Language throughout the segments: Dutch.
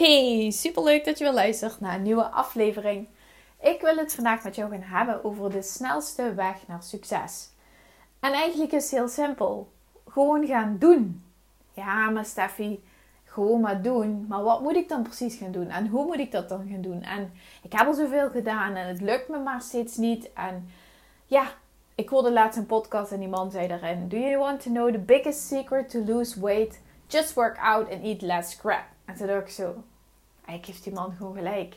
Hey, super leuk dat je weer luistert naar een nieuwe aflevering. Ik wil het vandaag met jou gaan hebben over de snelste weg naar succes. En eigenlijk is het heel simpel. Gewoon gaan doen. Ja, maar Steffi, gewoon maar doen. Maar wat moet ik dan precies gaan doen? En hoe moet ik dat dan gaan doen? En ik heb al zoveel gedaan en het lukt me maar steeds niet. En ja, ik hoorde laatst een podcast en die man zei daarin: Do you want to know the biggest secret to lose weight? Just work out and eat less crap. En toen dacht zo, eigenlijk heeft die man gewoon gelijk.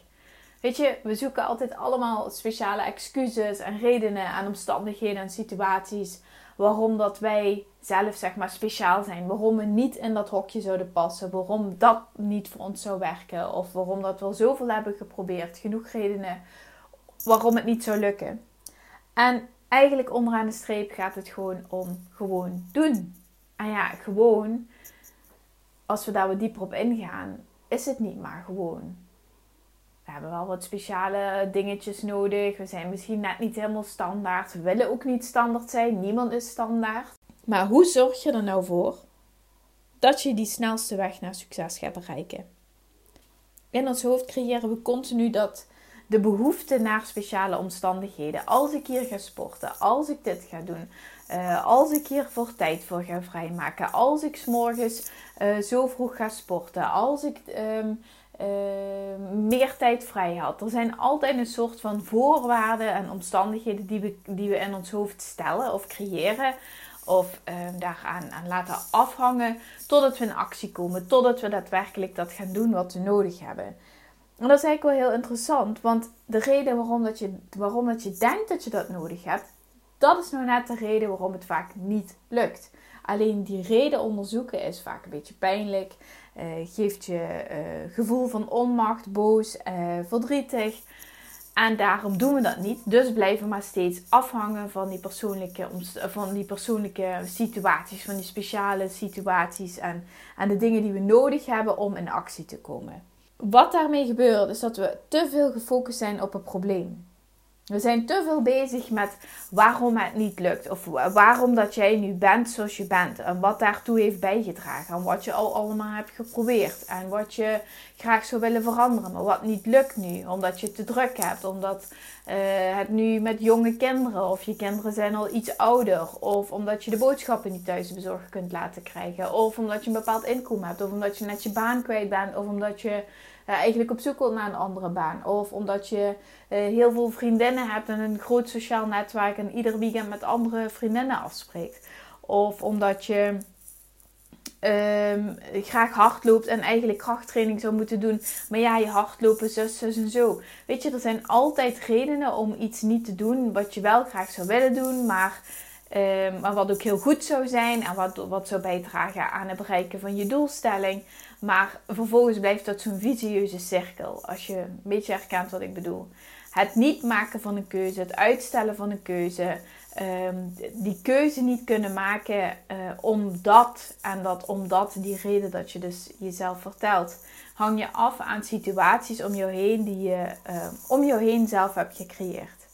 Weet je, we zoeken altijd allemaal speciale excuses en redenen en omstandigheden en situaties waarom dat wij zelf zeg maar speciaal zijn. Waarom we niet in dat hokje zouden passen. Waarom dat niet voor ons zou werken. Of waarom dat we al zoveel hebben geprobeerd. Genoeg redenen waarom het niet zou lukken. En eigenlijk onderaan de streep gaat het gewoon om gewoon doen. En ja, gewoon als we daar wat dieper op ingaan, is het niet maar gewoon. We hebben wel wat speciale dingetjes nodig. We zijn misschien net niet helemaal standaard. We willen ook niet standaard zijn. Niemand is standaard. Maar hoe zorg je er nou voor dat je die snelste weg naar succes gaat bereiken? In ons hoofd creëren we continu dat de behoefte naar speciale omstandigheden. Als ik hier ga sporten, als ik dit ga doen, uh, als ik voor tijd voor ga vrijmaken, als ik s'morgens uh, zo vroeg ga sporten, als ik um, uh, meer tijd vrij had. Er zijn altijd een soort van voorwaarden en omstandigheden die we, die we in ons hoofd stellen of creëren. Of ehm, daaraan aan laten afhangen totdat we in actie komen, totdat we daadwerkelijk dat gaan doen wat we nodig hebben. En dat is eigenlijk wel heel interessant, want de reden waarom, dat je, waarom dat je denkt dat je dat nodig hebt, dat is nou net de reden waarom het vaak niet lukt. Alleen die reden onderzoeken is vaak een beetje pijnlijk. Uh, geeft je uh, gevoel van onmacht, boos, uh, verdrietig. En daarom doen we dat niet. Dus blijven we maar steeds afhangen van die persoonlijke, van die persoonlijke situaties, van die speciale situaties en, en de dingen die we nodig hebben om in actie te komen. Wat daarmee gebeurt, is dat we te veel gefocust zijn op het probleem. We zijn te veel bezig met waarom het niet lukt. Of waarom dat jij nu bent zoals je bent. En wat daartoe heeft bijgedragen. En wat je al allemaal hebt geprobeerd. En wat je graag zou willen veranderen. Maar wat niet lukt nu. Omdat je te druk hebt. Omdat uh, het nu met jonge kinderen. Of je kinderen zijn al iets ouder. Of omdat je de boodschappen niet thuis bezorgd kunt laten krijgen. Of omdat je een bepaald inkomen hebt. Of omdat je net je baan kwijt bent. Of omdat je uh, eigenlijk op zoek bent naar een andere baan. Of omdat je uh, heel veel vriendinnen hebt en een groot sociaal netwerk en ieder weekend met andere vriendinnen afspreekt. Of omdat je um, graag hardloopt en eigenlijk krachttraining zou moeten doen. Maar ja, je hardlopen, zus, zus en zo. Weet je, er zijn altijd redenen om iets niet te doen wat je wel graag zou willen doen, maar, um, maar wat ook heel goed zou zijn en wat, wat zou bijdragen aan het bereiken van je doelstelling. Maar vervolgens blijft dat zo'n visieuze cirkel. Als je een beetje herkent wat ik bedoel. Het niet maken van een keuze, het uitstellen van een keuze. Ehm, die keuze niet kunnen maken uh, omdat, en dat omdat die reden dat je dus jezelf vertelt, hang je af aan situaties om jou heen die je uh, om jou heen zelf hebt gecreëerd.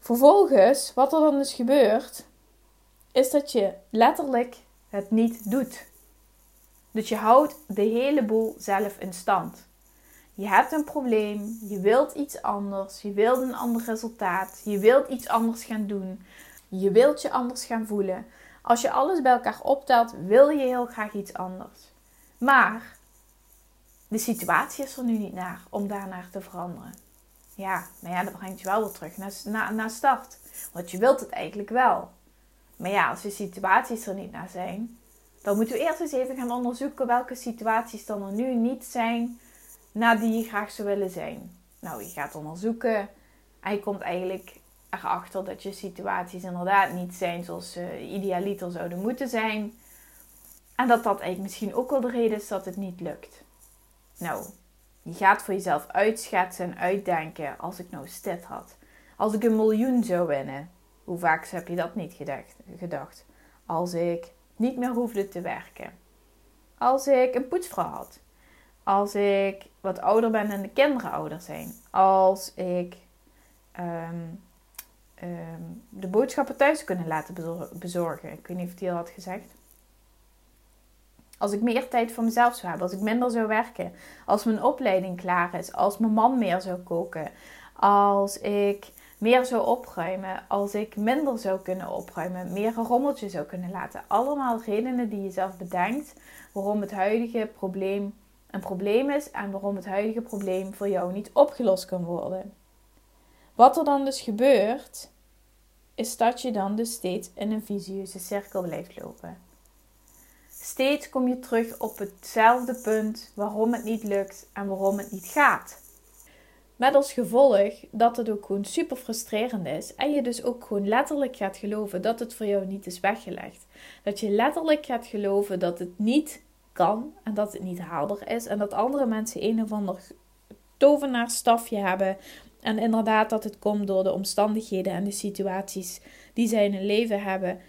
Vervolgens, wat er dan dus gebeurt, is dat je letterlijk het niet doet. Dus je houdt de hele boel zelf in stand. Je hebt een probleem, je wilt iets anders, je wilt een ander resultaat, je wilt iets anders gaan doen, je wilt je anders gaan voelen. Als je alles bij elkaar optelt, wil je heel graag iets anders. Maar de situatie is er nu niet naar om daarnaar te veranderen. Ja, maar ja, dat brengt je wel weer terug naar, naar, naar start. Want je wilt het eigenlijk wel. Maar ja, als de situaties er niet naar zijn, dan moeten we eerst eens even gaan onderzoeken welke situaties dan er nu niet zijn naar die je graag zou willen zijn. Nou, je gaat onderzoeken en je komt eigenlijk erachter dat je situaties inderdaad niet zijn zoals ze idealiter zouden moeten zijn. En dat dat eigenlijk misschien ook wel de reden is dat het niet lukt. Nou, Je gaat voor jezelf uitschetsen en uitdenken als ik nou dit had. Als ik een miljoen zou winnen. Hoe vaak heb je dat niet gedacht? Als ik niet meer hoefde te werken. Als ik een poetsvrouw had. Als ik wat ouder ben en de kinderen ouder zijn. Als ik ehm, ehm, de boodschappen thuis kunnen laten bezorgen. Ik weet niet of die al had gezegd. Als ik meer tijd voor mezelf zou hebben, als ik minder zou werken, als mijn opleiding klaar is, als mijn man meer zou koken, als ik meer zou opruimen, als ik minder zou kunnen opruimen, meer een rommeltje zou kunnen laten. Allemaal redenen die je zelf bedenkt waarom het huidige probleem een probleem is en waarom het huidige probleem voor jou niet opgelost kan worden. Wat er dan dus gebeurt, is dat je dan dus steeds in een visieuze cirkel blijft lopen. Steeds kom je terug op hetzelfde punt waarom het niet lukt en waarom het niet gaat. Met als gevolg dat het ook gewoon super frustrerend is en je dus ook gewoon letterlijk gaat geloven dat het voor jou niet is weggelegd. Dat je letterlijk gaat geloven dat het niet kan en dat het niet haalbaar is en dat andere mensen een of ander tovenaarstafje hebben en inderdaad dat het komt door de omstandigheden en de situaties die zij in hun leven hebben,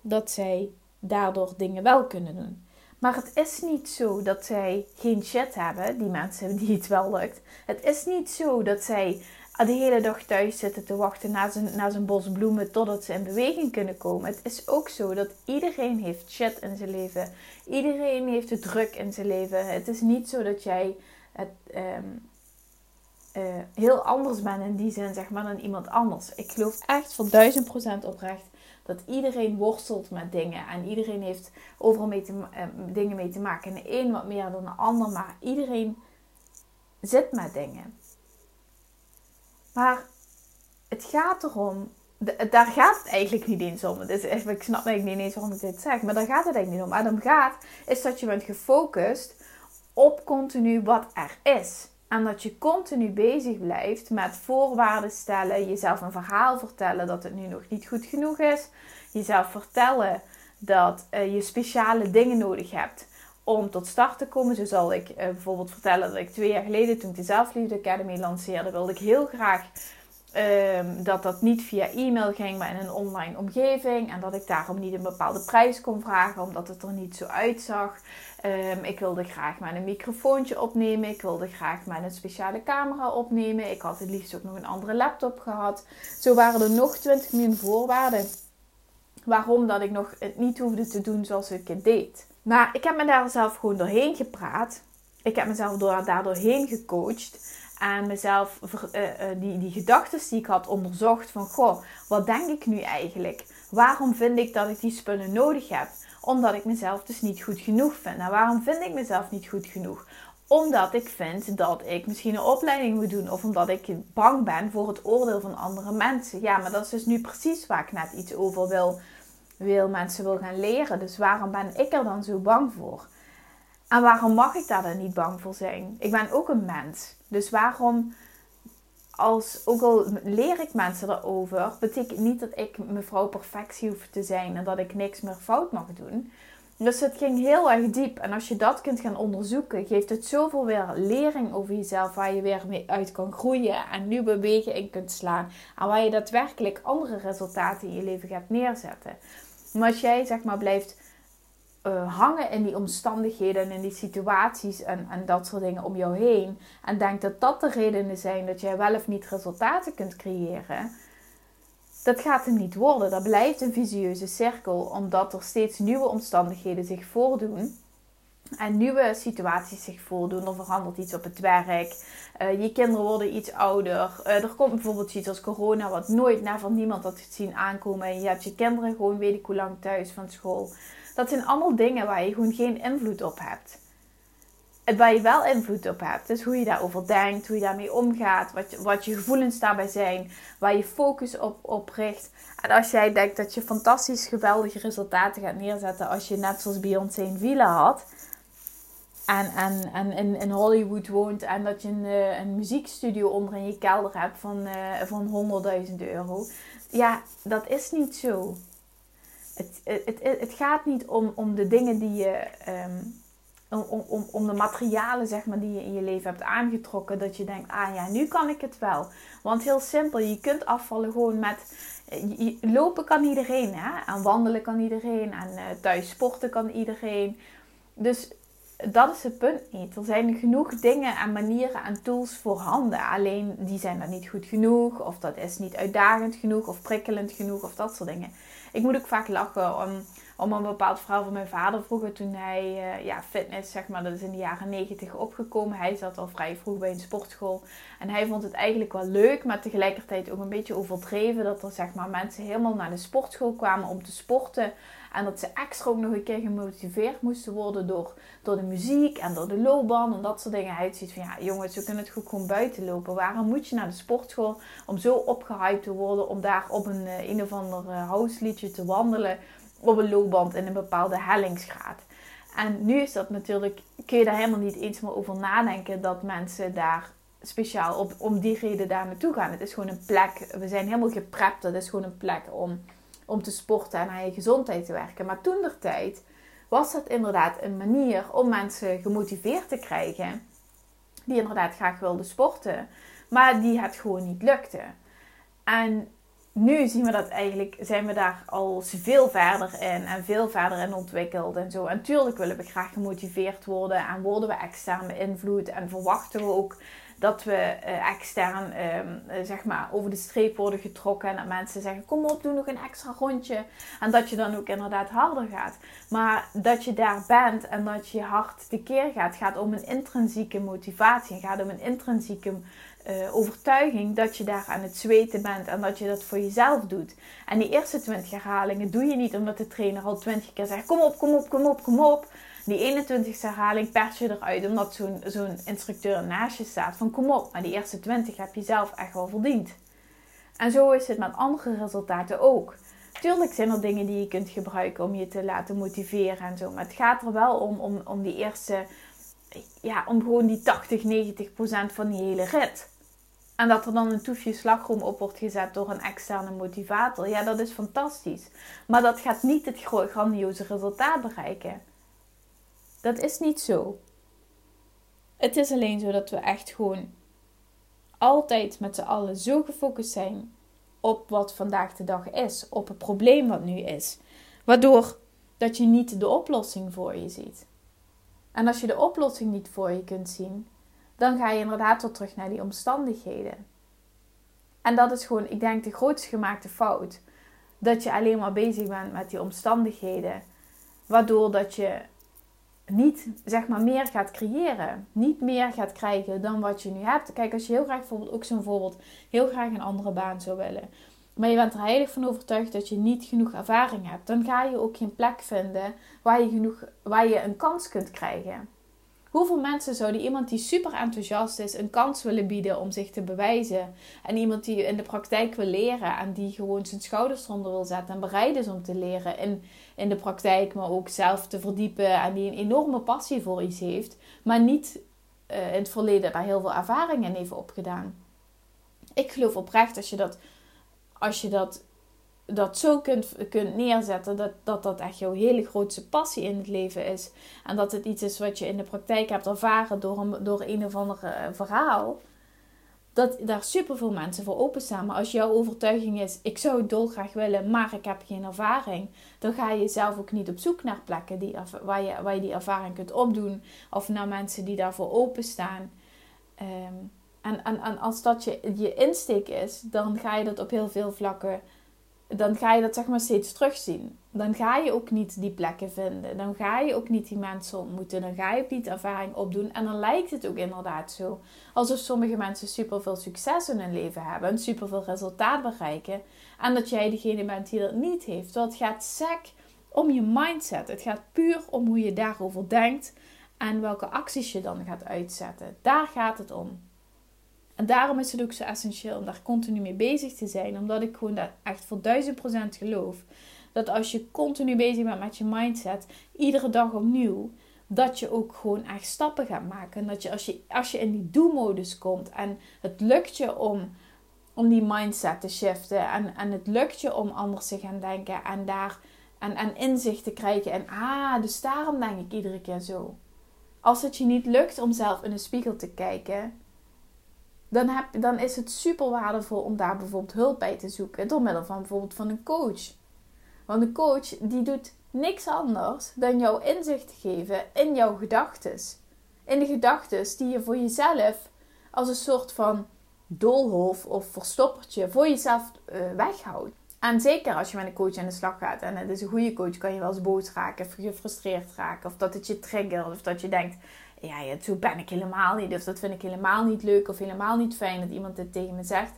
dat zij daardoor dingen wel kunnen doen. Maar het is niet zo dat zij geen shit hebben, die mensen die het wel lukt. Het is niet zo dat zij de hele dag thuis zitten te wachten naar zijn, bos bloemen totdat ze in beweging kunnen komen. Het is ook zo dat iedereen heeft shit in zijn leven. Iedereen heeft het druk in zijn leven. Het is niet zo dat jij het, ehm, eh, heel anders bent in die zin, zeg maar, dan iemand anders. Ik geloof echt voor duizend procent oprecht dat iedereen worstelt met dingen. En iedereen heeft overal mee te, uh, dingen mee te maken. En de een wat meer dan de ander, maar iedereen zit met dingen. Maar het gaat erom, daar gaat het eigenlijk niet eens om. Ik snap eigenlijk niet eens waarom ik dit zeg, maar daar gaat het eigenlijk niet om. Waar het om gaat, is dat je bent gefocust op continu wat er is. En dat je continu bezig blijft met voorwaarden stellen, jezelf een verhaal vertellen dat het nu nog niet goed genoeg is, jezelf vertellen dat uh, je speciale dingen nodig hebt om tot start te komen. Zo zal ik uh, bijvoorbeeld vertellen dat ik twee jaar geleden, toen ik de Zelfliefde Academy lanceerde, wilde ik heel graag um, dat dat niet via e-mail ging, maar in een online omgeving. En dat ik daarom niet een bepaalde prijs kon vragen, omdat het er niet zo uitzag. Um, ik wilde graag met een microfoontje opnemen. Ik wilde graag met een speciale camera opnemen. Ik had het liefst ook nog een andere laptop gehad. Zo waren er nog 20 miljoen voorwaarden. Waarom dat ik nog het niet hoefde te doen zoals ik het deed. Maar ik heb me daar zelf gewoon doorheen gepraat. Ik heb mezelf door, daar doorheen gecoacht. En mezelf, uh, die, die gedachten die ik had onderzocht. Van, goh, wat denk ik nu eigenlijk? Waarom vind ik dat ik die spullen nodig heb? Omdat ik mezelf dus niet goed genoeg vind. Nou, waarom vind ik mezelf niet goed genoeg? Omdat ik vind dat ik misschien een opleiding moet doen. Of omdat ik bang ben voor het oordeel van andere mensen. Ja, maar dat is dus nu precies waar ik net iets over wil wil mensen wil gaan leren. Dus waarom ben ik er dan zo bang voor? En waarom mag ik daar dan niet bang voor zijn? Ik ben ook een mens. Dus waarom, als, ook al leer ik mensen erover, betekent niet dat ik mevrouw perfectie hoef te zijn en dat ik niks meer fout mag doen. Dus het ging heel erg diep. En als je dat kunt gaan onderzoeken, geeft het zoveel weer lering over jezelf, waar je weer mee uit kan groeien en nieuwe wegen in kunt slaan. En waar je daadwerkelijk andere resultaten in je leven gaat neerzetten. Maar als jij zeg maar blijft uh, hangen in die omstandigheden en in die situaties en, en dat soort dingen om jou heen. En denkt dat dat de redenen zijn dat jij wel of niet resultaten kunt creëren. Dat gaat hem niet worden. Dat blijft een visieuze cirkel, omdat er steeds nieuwe omstandigheden zich voordoen en nieuwe situaties zich voordoen. Er verandert iets op het werk. Uh, je kinderen worden iets ouder. Uh, er komt bijvoorbeeld iets als corona, wat nooit, never niemand had zien aankomen. En je hebt je kinderen gewoon weet ik hoe lang thuis van school. Dat zijn allemaal dingen waar je gewoon geen invloed op hebt. Het waar je wel invloed op hebt, is hoe je daarover denkt, hoe je daarmee omgaat, wat je, wat je gevoelens daarbij zijn, waar je focus op, op richt. En als jij denkt dat je fantastisch geweldige resultaten gaat neerzetten als je net zoals Beyoncé een villa had, en, en, en in, in Hollywood woont en dat je een, eh, een muziekstudio onder in je kelder hebt van, uh, van 100.000 euro. Ja, dat is niet zo. Het, het, het, gaat niet om, om de dingen die je. Um, om, om, om de materialen zeg maar, die je in je leven hebt aangetrokken, dat je denkt, ah ja, nu kan ik het wel. Want heel simpel, je kunt afvallen gewoon met, lopen kan iedereen, hè? en wandelen kan iedereen, en uh, thuis sporten kan iedereen. Dus dat is het punt niet. Er zijn genoeg dingen en manieren en tools voorhanden. Alleen die zijn dan niet goed genoeg. Of dat is niet uitdagend genoeg. Of prikkelend genoeg. Of dat soort dingen. Ik moet ook vaak lachen om, om een bepaald verhaal van mijn vader vroeger. Toen hij uh, ja, fitness, zeg maar, dat is in de jaren negentig opgekomen. Hij zat al vrij vroeg bij een sportschool. En hij vond het eigenlijk wel leuk. Maar tegelijkertijd ook een beetje overdreven. Dat er zeg maar mensen helemaal naar de sportschool kwamen om te sporten. En dat ze extra ook nog een keer gemotiveerd moesten worden door, door de muziek en door de loopbaan en dat soort dingen. Hij ziet van ja, jongens, we kunnen het goed gewoon buiten lopen. Waarom moet je naar de sportschool om zo opgehyped te worden om daar op een, eh, een of ander uh, houseliedje te wandelen op een loopband in een bepaalde hellingsgraad? En nu is dat natuurlijk, kun je daar helemaal niet eens meer over nadenken dat mensen daar speciaal op, om die reden daar naartoe gaan. Het is gewoon een plek, we zijn helemaal geprept, dat is gewoon een plek om om te sporten en aan je gezondheid te werken. Maar toen der tijd was dat inderdaad een manier om mensen gemotiveerd te krijgen. Die inderdaad graag wilden sporten, maar die het gewoon niet lukte. En nu zien we dat eigenlijk, zijn we daar al veel verder in en veel verder in ontwikkeld en zo. En willen we graag gemotiveerd worden en worden we extern beïnvloed en verwachten we ook dat we uh, extern ehm, eh, zeg maar over de streep worden getrokken. En dat mensen zeggen: Kom op, doe nog een extra rondje. En dat je dan ook inderdaad harder gaat. Maar dat je daar bent en dat je hart tekeer gaat, gaat om een intrinsieke motivatie. gaat om een intrinsieke uh, overtuiging dat je daar aan het zweten bent en dat je dat voor jezelf doet. En die eerste 20 herhalingen doe je niet omdat de trainer al 20 keer zegt: Kom op, kom op, kom op, kom op. Die 21ste herhaling pers je eruit omdat zo'n zo'n instructeur naast je staat van kom op, maar die eerste 20 heb je zelf echt wel verdiend. En zo is het met andere resultaten ook. Tuurlijk zijn er dingen die je kunt gebruiken om je te laten motiveren en zo. Maar het gaat er wel om, om, om die eerste, ja, om gewoon die 80, 90 procent van die hele rit. En dat er dan een toefje slagroom op wordt gezet door een externe motivator. Ja, dat is fantastisch. Maar dat gaat niet het grandioze resultaat bereiken. Dat is niet zo. Het is alleen zo dat we echt gewoon altijd met z'n allen zo gefocust zijn op wat vandaag de dag is, op het probleem wat nu is, waardoor dat je niet de oplossing voor je ziet. En als je de oplossing niet voor je kunt zien, dan ga je inderdaad weer terug naar die omstandigheden. En dat is gewoon, ik denk, de grootste gemaakte fout. Dat je alleen maar bezig bent met die omstandigheden, waardoor dat je niet zeg maar meer gaat creëren. Niet meer gaat krijgen dan wat je nu hebt. Kijk, als je heel graag bijvoorbeeld ook zo'n voorbeeld heel graag een andere baan zou willen. Maar je bent er heilig van overtuigd dat je niet genoeg ervaring hebt. Dan ga je ook geen plek vinden waar je, genoeg, waar je een kans kunt krijgen. Hoeveel mensen zouden iemand die super enthousiast is een kans willen bieden om zich te bewijzen? En iemand die in de praktijk wil leren en die gewoon zijn schouders eronder wil zetten en bereid is om te leren in, in de praktijk, maar ook zelf te verdiepen en die een enorme passie voor iets heeft, maar niet uh, in het verleden daar heel veel ervaring in heeft opgedaan. Ik geloof oprecht als je dat, als je dat dat zo kunt, kunt neerzetten, dat, dat dat echt jouw hele grootste passie in het leven is. En dat het iets is wat je in de praktijk hebt ervaren door een, door een of ander eh, verhaal. Dat daar superveel mensen voor openstaan. Maar als jouw overtuiging is, ik zou het dolgraag willen, maar ik heb geen ervaring. Dan ga je zelf ook niet op zoek naar plekken die, waar, je, waar je die ervaring kunt opdoen. Of naar mensen die daarvoor openstaan. Um, en, en, en als dat je, je insteek is, dan ga je dat op heel veel vlakken dan ga je dat zeg maar steeds terugzien. Dan ga je ook niet die plekken vinden. Dan ga je ook niet die mensen ontmoeten. Dan ga je ook niet ervaring opdoen. En dan lijkt het ook inderdaad zo. Alsof sommige mensen super veel succes in hun leven hebben. En super veel resultaat bereiken. En dat jij degene bent die dat niet heeft. Want het gaat sec om je mindset. Het gaat puur om hoe je daarover denkt. En welke acties je dan gaat uitzetten. Daar gaat het om. En daarom is het ook zo essentieel om daar continu mee bezig te zijn. Omdat ik gewoon daar echt voor duizend procent geloof. Dat als je continu bezig bent met je mindset, iedere dag opnieuw, dat je ook gewoon echt stappen gaat maken. En dat je als je, als je in die do-modus komt en het lukt je om, om die mindset te shiften. En, en het lukt je om anders te gaan denken en daar en, en inzicht te krijgen. En ah, dus daarom denk ik iedere keer zo. als het je niet lukt om zelf in de spiegel te kijken, dan, heb, dan is het super waardevol om daar bijvoorbeeld hulp bij te zoeken. Door middel van bijvoorbeeld van een coach. Want een coach die doet niks anders dan jouw inzicht geven in jouw gedachten. In de gedachten die je voor jezelf als een soort van doolhof of verstoppertje voor jezelf uh, weghoudt. En zeker als je met een coach aan de slag gaat en het is een goede coach, kan je wel eens boos raken of gefrustreerd raken. Of dat het je triggert of dat je denkt, ja, ja, zo ben ik helemaal niet. Of dat vind ik helemaal niet leuk of helemaal niet fijn dat iemand dit tegen me zegt.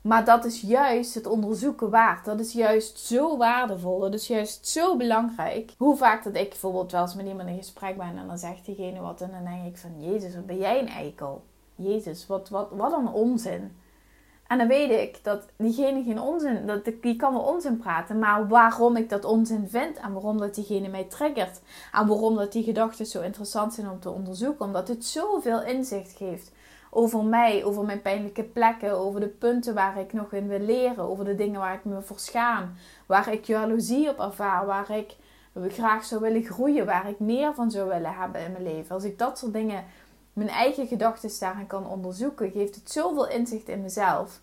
Maar dat is juist het onderzoeken waard. Dat is juist zo waardevol. Dat is juist zo belangrijk. Hoe vaak dat ik bijvoorbeeld wel eens met iemand in gesprek ben en dan zegt diegene wat en dan denk ik van Jezus, wat ben jij een eikel? Jezus, wat, wat, wat een onzin. En dan weet ik dat diegene geen onzin, dat die kan wel onzin praten, maar waarom ik dat onzin vind en waarom dat diegene mij triggert en waarom dat die gedachten zo interessant zijn om te onderzoeken, omdat het zoveel inzicht geeft over mij, over mijn pijnlijke plekken, over de punten waar ik nog in wil leren, over de dingen waar ik me voor schaam, waar ik jaloezie op ervaar, waar ik graag zou willen groeien, waar ik meer van zou willen hebben in mijn leven. Als ik dat soort dingen mijn eigen gedachten daarin kan onderzoeken, geeft het zoveel inzicht in mezelf.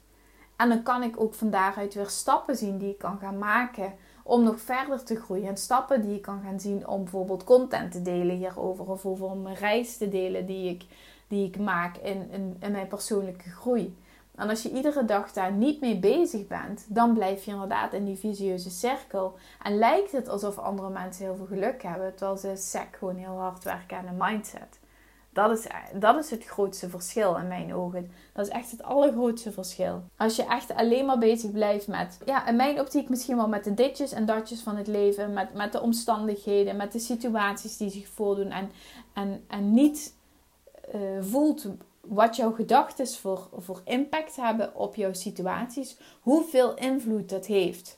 En dan kan ik ook van daaruit weer stappen zien die ik kan gaan maken om nog verder te groeien. En stappen die ik kan gaan zien om bijvoorbeeld content te delen hierover. Of over mijn reis te delen die ik, die ik maak in, in, mijn persoonlijke groei. En als je iedere dag daar niet mee bezig bent, dan blijf je inderdaad in die visieuze cirkel. En lijkt het alsof andere mensen heel veel geluk hebben, terwijl ze sec gewoon heel hard werken aan een mindset. Dat is, dat is het grootste verschil in mijn ogen. Dat is echt het allergrootste verschil. Als je echt alleen maar bezig blijft met, ja, in mijn optiek misschien wel met de ditjes en datjes van het leven, met, met de omstandigheden, met de situaties die zich voordoen en, en, en niet uh, voelt wat jouw gedachten voor, voor impact hebben op jouw situaties, hoeveel invloed dat heeft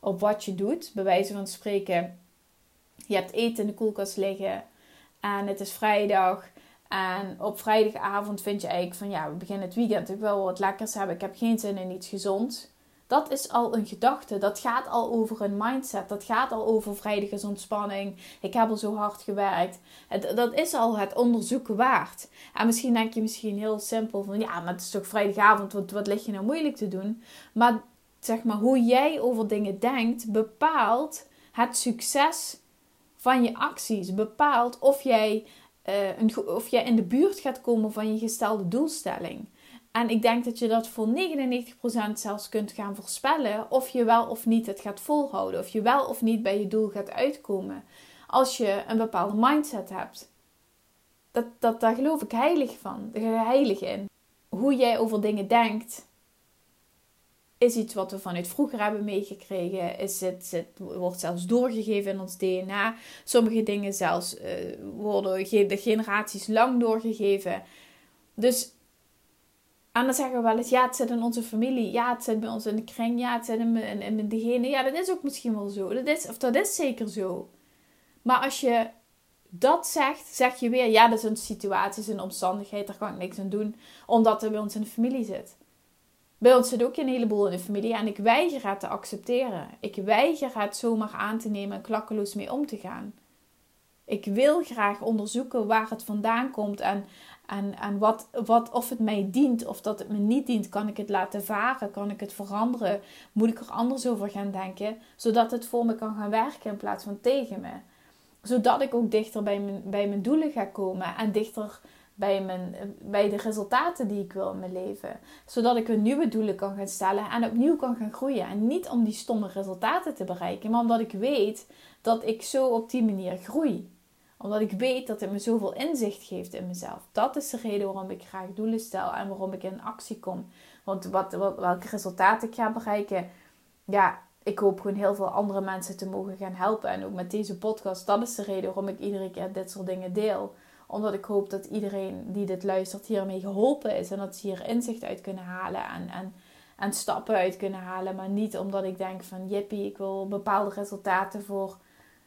op wat je doet. Bij wijze van spreken, je hebt eten in de koelkast liggen en het is vrijdag en op vrijdagavond vind je eigenlijk van ja, we beginnen het weekend. Ik wil wat lekkers hebben. Ik heb geen zin in iets gezond. Dat is al een gedachte. Dat gaat al over een mindset. Dat gaat al over vrijdag is ontspanning. Ik heb al zo hard gewerkt. dat is al het onderzoeken waard. En misschien denk je misschien heel simpel van ja, maar het is toch vrijdagavond. Wat, wat lig je nou moeilijk te doen? Maar zeg maar, hoe jij over dingen denkt bepaalt het succes van je acties. Bepaalt of jij een, of je in de buurt gaat komen van je gestelde doelstelling. En ik denk dat je dat voor 99% zelfs kunt gaan voorspellen of je wel of niet het gaat volhouden. Of je wel of niet bij je doel gaat uitkomen. Als je een bepaalde mindset hebt. Dat, dat, daar geloof ik heilig van. Daar heilig in. Hoe jij over dingen denkt, is iets wat we vanuit vroeger hebben meegekregen. Is het, het wordt zelfs doorgegeven in ons DNA. Sommige dingen zelfs uh, worden de generaties lang doorgegeven. Dus, en dan zeggen we wel eens, ja, het zit in onze familie. Ja, het zit bij ons in de kring. Ja, het zit in, in, in degene. Ja, dat is ook misschien wel zo. Dat is, of dat is zeker zo. Maar als je dat zegt, zeg je weer, ja, dat is een situatie, een omstandigheid. Daar kan ik niks aan doen. Omdat het bij ons in de familie zit. Bij ons zit ook een heleboel in de familie en ik weiger het te accepteren. Ik weiger het zomaar aan te nemen en klakkeloos mee om te gaan. Ik wil graag onderzoeken waar het vandaan komt en, en, en wat, wat, of het mij dient of dat het me niet dient. Kan ik het laten varen? Kan ik het veranderen? Moet ik er anders over gaan denken? Zodat het voor me kan gaan werken in plaats van tegen me. Zodat ik ook dichter bij mijn, bij mijn doelen ga komen en dichter bij, mijn, bij de resultaten die ik wil in mijn leven. Zodat ik weer nieuwe doelen kan gaan stellen en opnieuw kan gaan groeien. En niet om die stomme resultaten te bereiken, maar omdat ik weet dat ik zo op die manier groei. Omdat ik weet dat het me zoveel inzicht geeft in mezelf. Dat is de reden waarom ik graag doelen stel en waarom ik in actie kom. Want wat, welke resultaten ik ga bereiken, ja, ik hoop gewoon heel veel andere mensen te mogen gaan helpen. En ook met deze podcast, dat is de reden waarom ik iedere keer dit soort dingen deel omdat ik hoop dat iedereen die dit luistert hiermee geholpen is. En dat ze hier inzicht uit kunnen halen en, en, en stappen uit kunnen halen. Maar niet omdat ik denk van jippie, ik wil bepaalde resultaten voor,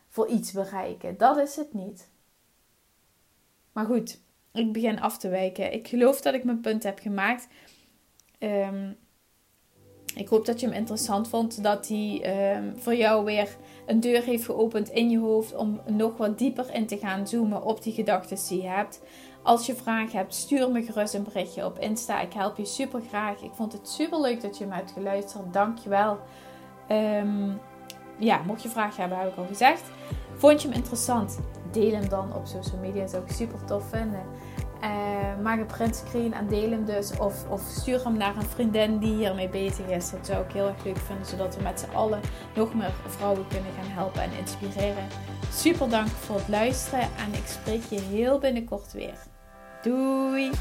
voor iets bereiken. Dat is het niet. Maar goed, ik begin af te wijken. Ik geloof dat ik mijn punt heb gemaakt. Um, Ik hoop dat je hem interessant vond. Dat hij ehm, voor jou weer een deur heeft geopend in je hoofd. Om nog wat dieper in te gaan zoomen op die gedachten die je hebt. Als je vragen hebt, stuur me gerust een berichtje op Insta. Ik help je super graag. Ik vond het super leuk dat je me hebt geluisterd. Dank je wel. Um, ja, mocht je vragen hebben, heb ik al gezegd. Vond je hem interessant? Deel hem dan op social media. Dat zou ik super tof vinden. Uh, maak een printscreen en deel hem dus. Of, of stuur hem naar een vriendin die hiermee bezig is. Dat zou ik heel erg leuk vinden. Zodat we met z'n allen nog meer vrouwen kunnen gaan helpen en inspireren. Super dank voor het luisteren. En ik spreek je heel binnenkort weer. Doei!